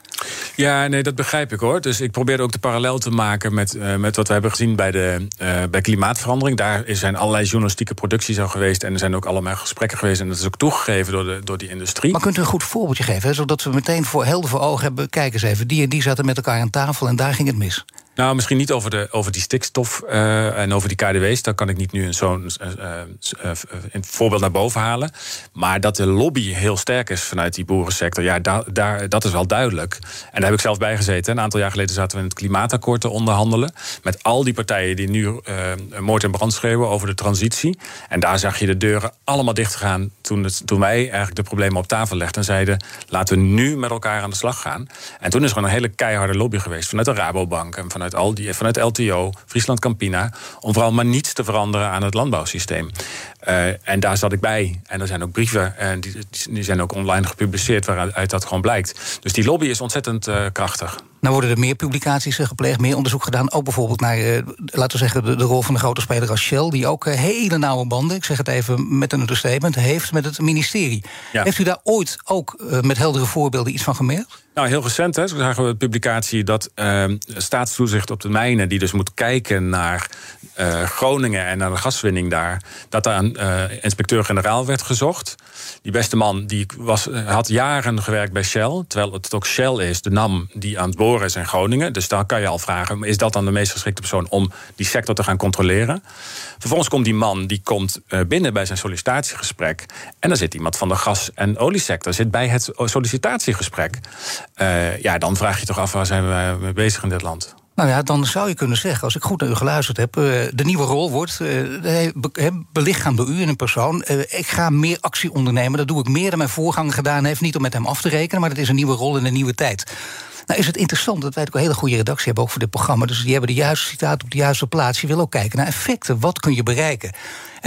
Ja, nee, dat begrijp ik hoor. Dus ik probeer ook de parallel te maken met, uh, met wat we hebben gezien bij, de, uh, bij klimaatverandering. Daar zijn allerlei journalistieke producties al geweest en er zijn ook allemaal gesprekken geweest en dat is ook toegegeven door, de, door die industrie. Maar kunt u een goed voorbeeldje geven, hè, zodat we meteen voor helder voor ogen hebben: kijk eens even, die en die zaten met elkaar aan tafel en daar ging het mis. Nou, misschien niet over, de, over die stikstof uh, en over die KDW's. Daar kan ik niet nu zo'n uh, uh, voorbeeld naar boven halen. Maar dat de lobby heel sterk is vanuit die boerensector, ja, daar, daar, dat is wel duidelijk. En daar heb ik zelf bij gezeten. Een aantal jaar geleden zaten we in het klimaatakkoord te onderhandelen. Met al die partijen die nu moord en brand schreeuwen over de transitie. En daar zag je de deuren allemaal dichtgaan toen, het, toen wij eigenlijk de problemen op tafel legden. En zeiden: laten we nu met elkaar aan de slag gaan. En toen is er gewoon een hele keiharde lobby geweest vanuit de Rabobank en vanuit vanuit, al die, vanuit LTO, Friesland Campina, om vooral maar niets te veranderen aan het landbouwsysteem. Uh, en daar zat ik bij. En er zijn ook brieven, en die, die zijn ook online gepubliceerd, waaruit dat gewoon blijkt. Dus die lobby is ontzettend uh, krachtig. Nou worden er meer publicaties gepleegd, meer onderzoek gedaan. Ook bijvoorbeeld naar, uh, laten we zeggen, de, de, rol van de grote speler als Shell... die ook hele nauwe banden, ik zeg het even met een understatement... heeft met het ministerie. Ja. Heeft u daar ooit ook met heldere voorbeelden iets van gemerkt? Nou, heel recent hè, zagen we de publicatie dat uh, staatstoezicht op de mijnen... die dus moet kijken naar uh, Groningen en naar de gaswinning daar... dat daar een uh, inspecteur-generaal werd gezocht. Die beste man die was, had jaren gewerkt bij Shell... terwijl het ook Shell is, de NAM, die aan het boren in Groningen. Dus dan kan je al vragen, is dat dan de meest geschikte persoon... om die sector te gaan controleren? Vervolgens komt die man die komt uh, binnen bij zijn sollicitatiegesprek... en dan zit iemand van de gas- en oliesector zit bij het sollicitatiegesprek. Uh, ja, dan vraag je toch af, waar zijn we mee bezig in dit land? Nou ja, dan zou je kunnen zeggen, als ik goed naar u geluisterd heb... De nieuwe rol wordt belichaamd door u in een persoon. Ik ga meer actie ondernemen. Dat doe ik meer dan mijn voorganger gedaan heeft. Niet om met hem af te rekenen, maar dat is een nieuwe rol in een nieuwe tijd. Nou is het interessant dat wij ook een hele goede redactie hebben... ook voor dit programma. Dus die hebben de juiste citaat op de juiste plaats. Je wil ook kijken naar effecten. Wat kun je bereiken?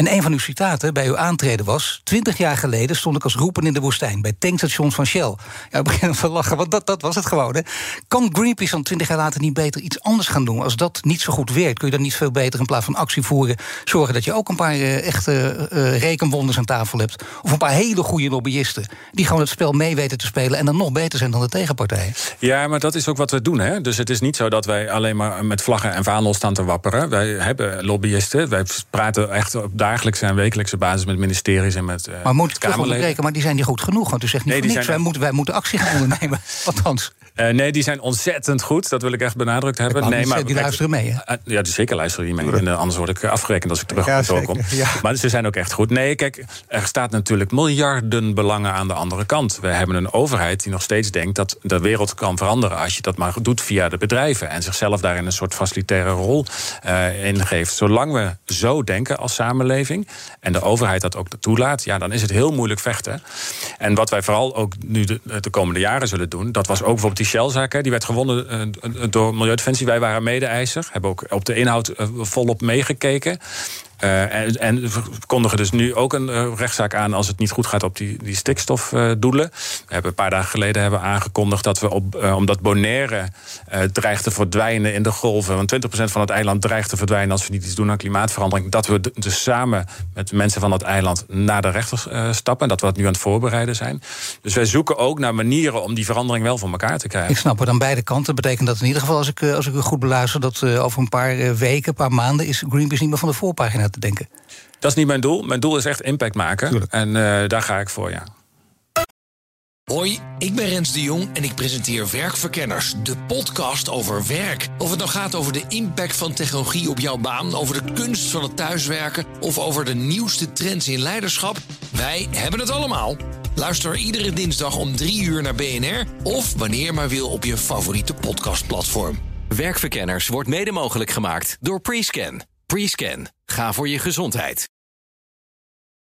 En een van uw citaten bij uw aantreden was... twintig jaar geleden stond ik als roepen in de woestijn... bij tankstations van Shell. Ja, ik begin te lachen, want dat, dat was het gewoon. Hè. Kan Greenpeace dan twintig jaar later niet beter iets anders gaan doen? Als dat niet zo goed werkt, kun je dan niet veel beter... in plaats van actie voeren, zorgen dat je ook een paar uh, echte uh, rekenwonders aan tafel hebt? Of een paar hele goede lobbyisten... die gewoon het spel mee weten te spelen... en dan nog beter zijn dan de tegenpartij? Ja, maar dat is ook wat we doen. Hè? Dus het is niet zo dat wij alleen maar met vlaggen en vaandels staan te wapperen. Wij hebben lobbyisten, wij praten echt op dagelijkse en wekelijkse basis met ministeries en met. Uh, maar moet ik onderbreken, maar die zijn niet goed genoeg. Want u zegt niet nee, niks. Wij, moeten, wij moeten actie gaan ondernemen. Althans. Uh, nee, die zijn ontzettend goed. Dat wil ik echt benadrukt hebben. Nee, maar, die luisteren mee, hè? Uh, ja, die zeker luisteren die mee. En, uh, anders word ik afgerekend als ik terug ja, kom. Ja. Maar ze zijn ook echt goed. Nee, kijk, er staat natuurlijk miljarden belangen aan de andere kant. We hebben een overheid die nog steeds denkt dat de wereld kan veranderen... als je dat maar doet via de bedrijven. En zichzelf daarin een soort facilitaire rol ingeeft. Zolang we zo denken als samenleving... en de overheid dat ook toelaat, ja, dan is het heel moeilijk vechten. En wat wij vooral ook nu de, de komende jaren zullen doen... dat was ook bijvoorbeeld die Shell-zaak. Die werd gewonnen uh, door Milieudefensie. Wij waren mede-eiser. Hebben ook op de inhoud uh, volop meegekeken. Uh, en, we kondigen dus nu ook een uh, rechtszaak aan als het niet goed gaat op die, die stikstofdoelen. We hebben een paar dagen geleden hebben aangekondigd dat we op, omdat Bonaire dreigt te verdwijnen in de golven, want 20% van het eiland dreigt te verdwijnen als we niet iets doen aan klimaatverandering, dat we dus samen met mensen van dat eiland naar de rechter stappen. En dat we dat nu aan het voorbereiden zijn. Dus wij zoeken ook naar manieren om die verandering wel voor elkaar te krijgen. Ik snap het aan beide kanten. Betekent dat in ieder geval, als ik, als ik u goed beluister, dat over een paar weken, een paar maanden is Greenpeace niet meer van de voorpagina te denken. Dat is niet mijn doel. Mijn doel is echt impact maken. Tuurlijk. En uh, daar ga ik voor, ja. Hoi, ik ben Rens de Jong en ik presenteer Werkverkenners, de podcast over werk. Of het nou gaat over de impact van technologie op jouw baan, over de kunst van het thuiswerken of over de nieuwste trends in leiderschap, wij hebben het allemaal. Luister iedere dinsdag om 3 uur naar BNR of wanneer maar wil op je favoriete podcastplatform. Werkverkenners wordt mede mogelijk gemaakt door Prescan. Prescan. Ga voor je gezondheid.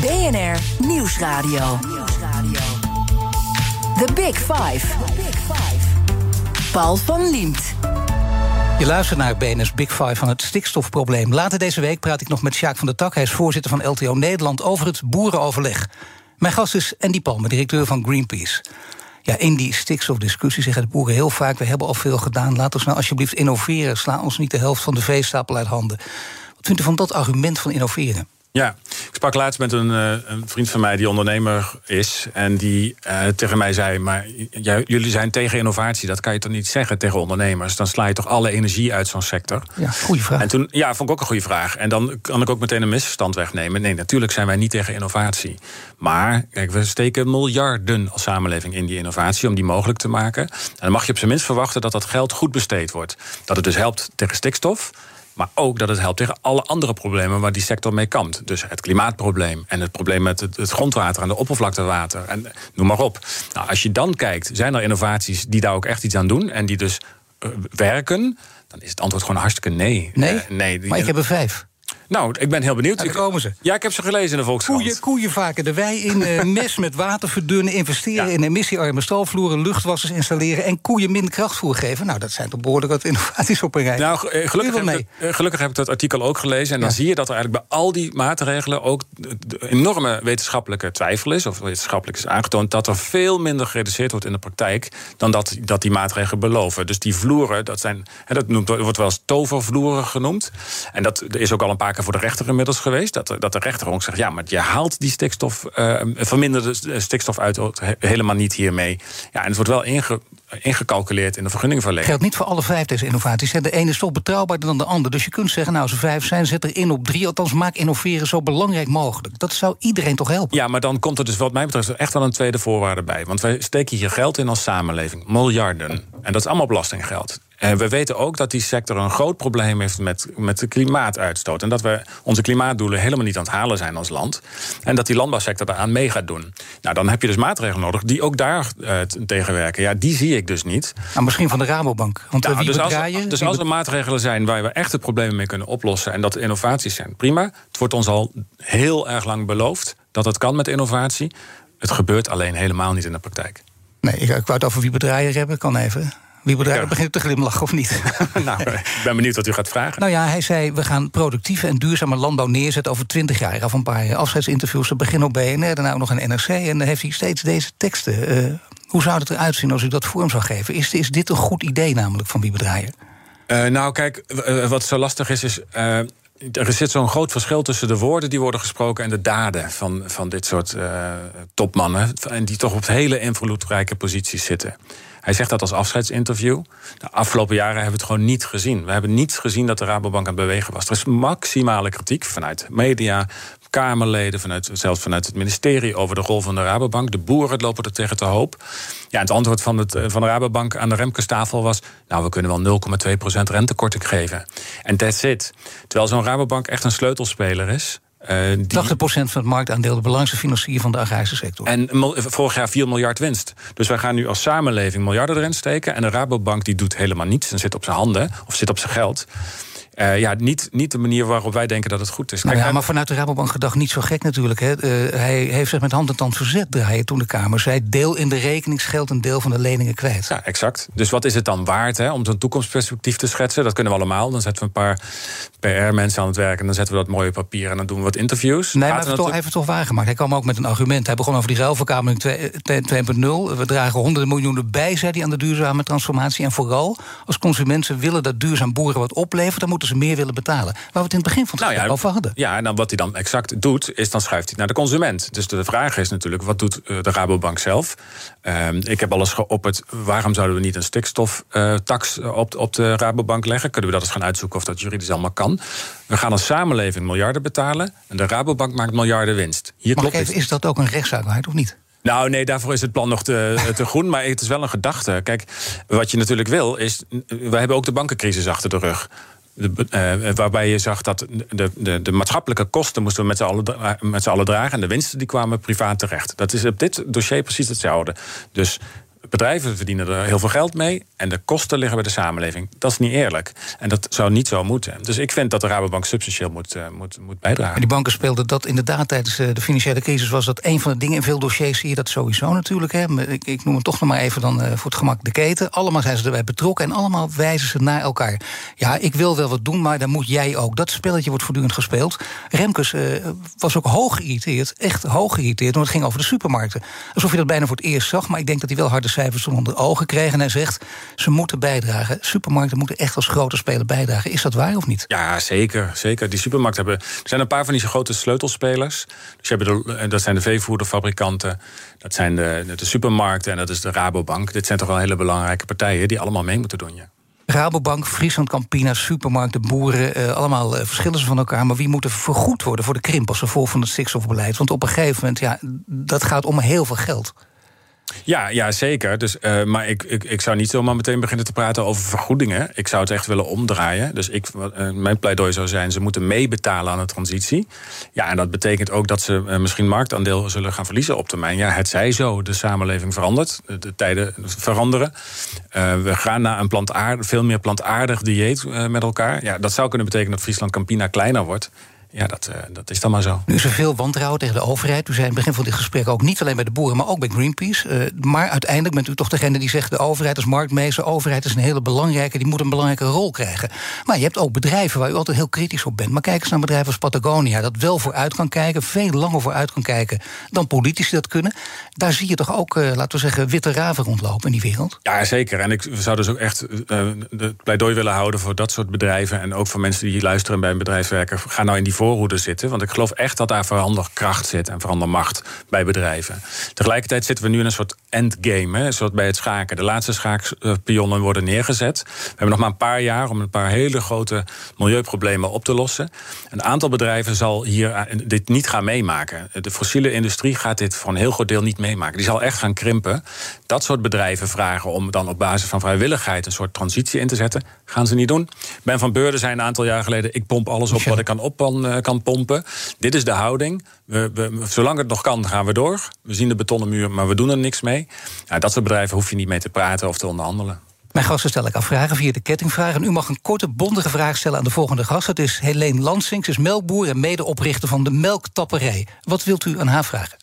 BNR Nieuwsradio. The Big Five. Paul van Liemt. Je luistert naar BNS Big Five van het stikstofprobleem. Later deze week praat ik nog met Sjaak van der Tak. Hij is voorzitter van LTO Nederland over het boerenoverleg. Mijn gast is Andy Palme, directeur van Greenpeace. Ja, in die stikstofdiscussie zeggen de boeren heel vaak: we hebben al veel gedaan, laten we nou alsjeblieft innoveren. Sla ons niet de helft van de veestapel uit handen. Wat vindt u van dat argument van innoveren? Ja, ik sprak laatst met een, eh, een, vriend van mij die ondernemer is. En die uh, tegen mij zei: Maar jullie zijn tegen innovatie. Dat kan je toch niet zeggen tegen ondernemers? Dan sla je toch alle energie uit zo'n sector? Ja, goede vraag. En toen, ja, vond ik ook een goede vraag. En dan kan ik ook meteen een misverstand wegnemen. Nee, natuurlijk zijn wij niet tegen innovatie. Maar kijk, we steken miljarden als samenleving in die innovatie om die mogelijk te maken. En dan mag je op zijn minst verwachten dat dat geld goed besteed wordt. Dat het dus helpt tegen stikstof. Maar ook dat het helpt tegen alle andere problemen waar die sector mee kampt. Dus het klimaatprobleem en het probleem met het, grondwater en de oppervlaktewater. En noem maar op. Nou, als je dan kijkt, zijn er innovaties die daar ook echt iets aan doen en die dus uh, werken? Dan is het antwoord gewoon hartstikke nee. Nee? Uh, nee maar ik heb er vijf. Nou, ik ben heel benieuwd. Daar komen ze. Ja, ik heb ze gelezen in de Volkskrant. Koeien, koeien vaker de wei in, uh, mes met water verdunnen... investeren in emissiearme stalvloeren, luchtwassers installeren... en koeien minder krachtvoer geven. Nou, dat zijn toch behoorlijk wat innovaties op een rij. Nou, eh, gelukkig, heb ik, uh, gelukkig heb ik dat artikel ook gelezen... en dan zie je dat er eigenlijk bij al die maatregelen... ook enorme wetenschappelijke twijfel is... of wetenschappelijk is aangetoond... dat er veel minder gereduceerd wordt in de praktijk... dan dat, dat die maatregelen beloven. Dus die vloeren, dat, zijn, hè, dat noemt, wordt wel eens tovervloeren genoemd. En dat is ook al een paar keer voor de rechter inmiddels geweest. Dat, dat de rechter ook zegt: ja, maar je haalt die stikstof, uh, verminderde stikstof uit helemaal niet hiermee. Ja, en het wordt wel inge, ingecalculeerd in de vergunningverlening. Geldt niet voor alle vijf deze innovaties. De ene is toch betrouwbaarder dan de ander. Dus je kunt zeggen, nou, ze vijf zijn, zet er in op drie. Althans, maak innoveren zo belangrijk mogelijk. Dat zou iedereen toch helpen? Ja, maar dan komt er dus wat mij betreft echt wel een tweede voorwaarde bij. Want wij steken hier geld in als samenleving. Miljarden. En dat is allemaal belastinggeld. En we weten ook dat die sector een groot probleem heeft met, met de klimaatuitstoot. En dat we onze klimaatdoelen helemaal niet aan het halen zijn als land. En dat die landbouwsector daaraan mee gaat doen. Nou, dan heb je dus maatregelen nodig die ook daar uh, tegenwerken. Ja, die zie ik dus niet. Nou, misschien van de Rabobank. Want nou, dus, als, dus als er maatregelen zijn waar we echt de problemen mee kunnen oplossen... en dat innovaties zijn, prima. Het wordt ons al heel erg lang beloofd dat het kan met innovatie. Het gebeurt alleen helemaal niet in de praktijk. Nee, ik, ik wou het over wie bedrijven hebben. Kan even. Wie bedrijven ja. begint te glimlachen of niet? nou, ik ben benieuwd wat u gaat vragen. Nou ja, hij zei: we gaan productieve en duurzame landbouw neerzetten over twintig jaar. Af een paar afscheidsinterviews. Ze beginnen op BNR, daarna ook nog een NRC. En dan heeft hij steeds deze teksten. Uh, hoe zou het eruit zien als u dat vorm zou geven? Is, is dit een goed idee, namelijk van wie? Uh, nou, kijk, wat zo lastig is, is. Er zit zo'n groot verschil tussen de woorden die worden gesproken en de daden van, van dit soort uh, topmannen. En die toch op hele invloedrijke posities zitten. Hij zegt dat als afscheidsinterview. De afgelopen jaren hebben we het gewoon niet gezien. We hebben niet gezien dat de Rabobank aan het bewegen was. Er is maximale kritiek vanuit media, Kamerleden, vanuit, zelfs vanuit het ministerie over de rol van de Rabobank. De boeren lopen er tegen te hoop. Ja, het antwoord van, het, van de Rabobank aan de Remkestafel was: Nou, we kunnen wel 0,2% rentekorting geven. En that's it. Terwijl zo'n Rabobank echt een sleutelspeler is. Uh, die... 80% van het marktaandeel de belangrijkste financier van de agrarische sector. En vorig jaar 4 miljard winst. Dus wij gaan nu als samenleving miljarden erin steken. En de Rabobank die doet helemaal niets en zit op zijn handen of zit op zijn geld. Uh, ja, niet, niet de manier waarop wij denken dat het goed is. Nou ja, maar vanuit de Rabobank gedacht niet zo gek natuurlijk. Hè. Uh, hij heeft zich met hand en tand verzet draaien toen de Kamer zei... deel in de rekeningsgeld een deel van de leningen kwijt. Ja, exact. Dus wat is het dan waard hè, om zo'n toekomstperspectief te schetsen? Dat kunnen we allemaal. Dan zetten we een paar PR-mensen aan het werk... en dan zetten we dat mooie papier en dan doen we wat interviews. Nee, maar hij heeft, toch, hij heeft het toch waargemaakt. Hij kwam ook met een argument. Hij begon over die ruilverkameling 2.0. We dragen honderden miljoenen bij, zei hij, aan de duurzame transformatie. En vooral, als consumenten willen dat duurzaam boeren wat oplevert... dan moeten ze meer willen betalen. Waar we het in het begin van het nou ja, over hadden. Ja, en dan wat hij dan exact doet, is dan schuift hij naar de consument. Dus de vraag is natuurlijk, wat doet eh, de Rabobank zelf? Uh, ik heb alles geopperd, waarom zouden we niet een stikstoftax uh, op, op de Rabobank leggen? Kunnen we dat eens gaan uitzoeken of dat juridisch allemaal kan? We gaan als samenleving miljarden betalen en de Rabobank maakt miljarden winst. Hier klopt even, is dat ook een rechtszaak waard of niet? Nou, nee, daarvoor is het plan nog te, te groen. Maar het is wel een gedachte. Kijk, wat je natuurlijk wil, is. We hebben ook de bankencrisis achter de rug. De, uh, waarbij je zag dat de, de, de maatschappelijke kosten moesten we met z'n allen dragen. En de winsten die kwamen privaat terecht. Dat is op dit dossier precies hetzelfde. Dus bedrijven verdienen er heel veel geld mee en de kosten liggen bij de samenleving. Dat is niet eerlijk. En dat zou niet zo moeten. Dus ik vind dat de Rabobank substantieel moet, uh, moet, moet bijdragen. En die banken speelden dat inderdaad tijdens eh, de financiële crisis. Was dat een van de dingen. In veel dossiers zie je dat sowieso natuurlijk. Hè. Ik, ik noem het toch nog maar even dan, uh, voor het gemak de keten. Allemaal zijn ze erbij betrokken en allemaal wijzen ze naar elkaar. Ja, ik wil wel wat doen, maar dan moet jij ook. Dat spelletje wordt voortdurend gespeeld. Remkes was ook hoog geïrriteerd. Echt hoog geïrriteerd. Want het ging over de supermarkten. Alsof je dat bijna voor het eerst zag. Maar ik denk dat hij wel harde cijfers toen onder ogen kregen. En hij zegt, ze moeten bijdragen. Supermarkten moeten echt als grote speler bijdragen. Is dat waar of niet? Ja, zeker. zeker. Die supermarkten hebben... Er zijn een paar van die grote sleutelspelers. Dus je hebt de, dat zijn de veevoederfabrikanten... dat zijn de, de supermarkten en dat is de Rabobank. Dit zijn toch wel hele belangrijke partijen... die allemaal mee moeten doen, ja. Rabobank, Friesland Campina, supermarkten, boeren, eh, allemaal eh, verschillen ze van elkaar. Maar wie moet er vergoed worden voor de krimp als gevolg van het stikstofbeleid? Want op een gegeven moment, ja, dat gaat om heel veel geld. Ja, ja zeker. Dus, uh, maar ik, ik, ik zou niet zomaar meteen beginnen te praten over vergoedingen. Ik zou het echt willen omdraaien. Dus ik, uh, mijn pleidooi zou zijn: ze moeten meebetalen aan de transitie. Ja, en dat betekent ook dat ze uh, misschien marktaandeel zullen gaan verliezen op termijn. Ja, het zij zo. De samenleving verandert. De tijden veranderen. we gaan naar een plantaardig, veel meer plantaardig dieet met elkaar. Ja, dat zou kunnen betekenen dat Friesland Campina kleiner wordt. Ja, dat, uh, dat is dan maar zo. Nu is er veel wantrouwen tegen de overheid. U zei in het begin van dit gesprek ook niet alleen bij de boeren, maar ook bij Greenpeace. Uh, maar uiteindelijk bent u toch degene die zegt: de overheid is marktmeester, de overheid is een hele belangrijke, die moet een belangrijke rol krijgen. Maar je hebt ook bedrijven waar u altijd heel kritisch op bent. Maar kijk eens naar bedrijf als Patagonia, dat wel vooruit kan kijken, veel langer vooruit kan kijken dan politici dat kunnen. Daar zie je toch ook, uh, laten we zeggen, witte raven rondlopen in die wereld? Ja, zeker. En ik zou dus ook echt de pleidooi willen houden voor dat soort bedrijven. En ook voor mensen die luisteren bij een bedrijf werken. Ga nou in die voorhoede zitten. Want ik geloof echt dat daar veranderkracht zit en verandermacht bij bedrijven. Tegelijkertijd zitten we nu in een soort endgame, hè, soort bij het schaken. De laatste schaakpionnen worden neergezet. We hebben nog maar een paar jaar om een paar hele grote milieuproblemen op te lossen. Een aantal bedrijven zal hier dit niet gaan meemaken. De fossiele industrie gaat dit voor een heel groot deel niet meemaken. Die zal echt gaan krimpen. Dat soort bedrijven vragen om dan op basis van vrijwilligheid een soort transitie in te zetten, gaan ze niet doen. Ben van Beurden zei een aantal jaar geleden: ik pomp alles op wat ik kan op kan, kan pompen. Dit is de houding. We, we, zolang het nog kan, gaan we door. We zien de betonnen muur, maar we doen er niks mee. Dat soort bedrijven hoef je niet mee te praten of te onderhandelen. Mijn gasten stel ik af vragen via de kettingvraag. En u mag een korte, bondige vraag stellen aan de volgende gast. Dat is Helene Lansings, is melkboer en medeoprichter van de Melktapperij. Wat wilt u aan haar vragen?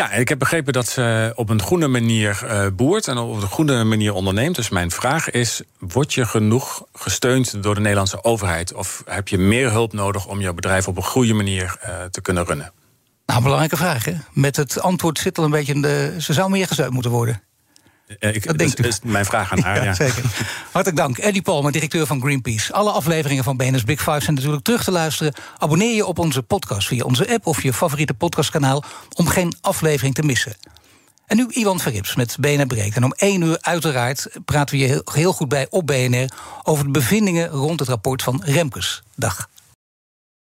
Ja, ik heb begrepen dat ze op een goede manier uh, boert en op een goede manier onderneemt. Dus mijn vraag is: word je genoeg gesteund door de Nederlandse overheid? Of heb je meer hulp nodig om jouw bedrijf op een goede manier uh, te kunnen runnen? Nou, belangrijke vraag. Hè? Met het antwoord zit al een beetje in de. Ze zou meer gesteund moeten worden. Ik, dat denk is, mijn vraag aan haar. ja, ja. Zeker. Hartelijk dank. Eddie Palmer, directeur van Greenpeace. Alle afleveringen van BNS Big Five zijn natuurlijk terug te luisteren. Abonneer je op onze podcast via onze app of je favoriete podcastkanaal om geen aflevering te missen. En nu Iwan Verrips met BNR Breekt. En om één uur uiteraard praten we je heel goed bij op BNR over de bevindingen rond het rapport van Remkes. Dag.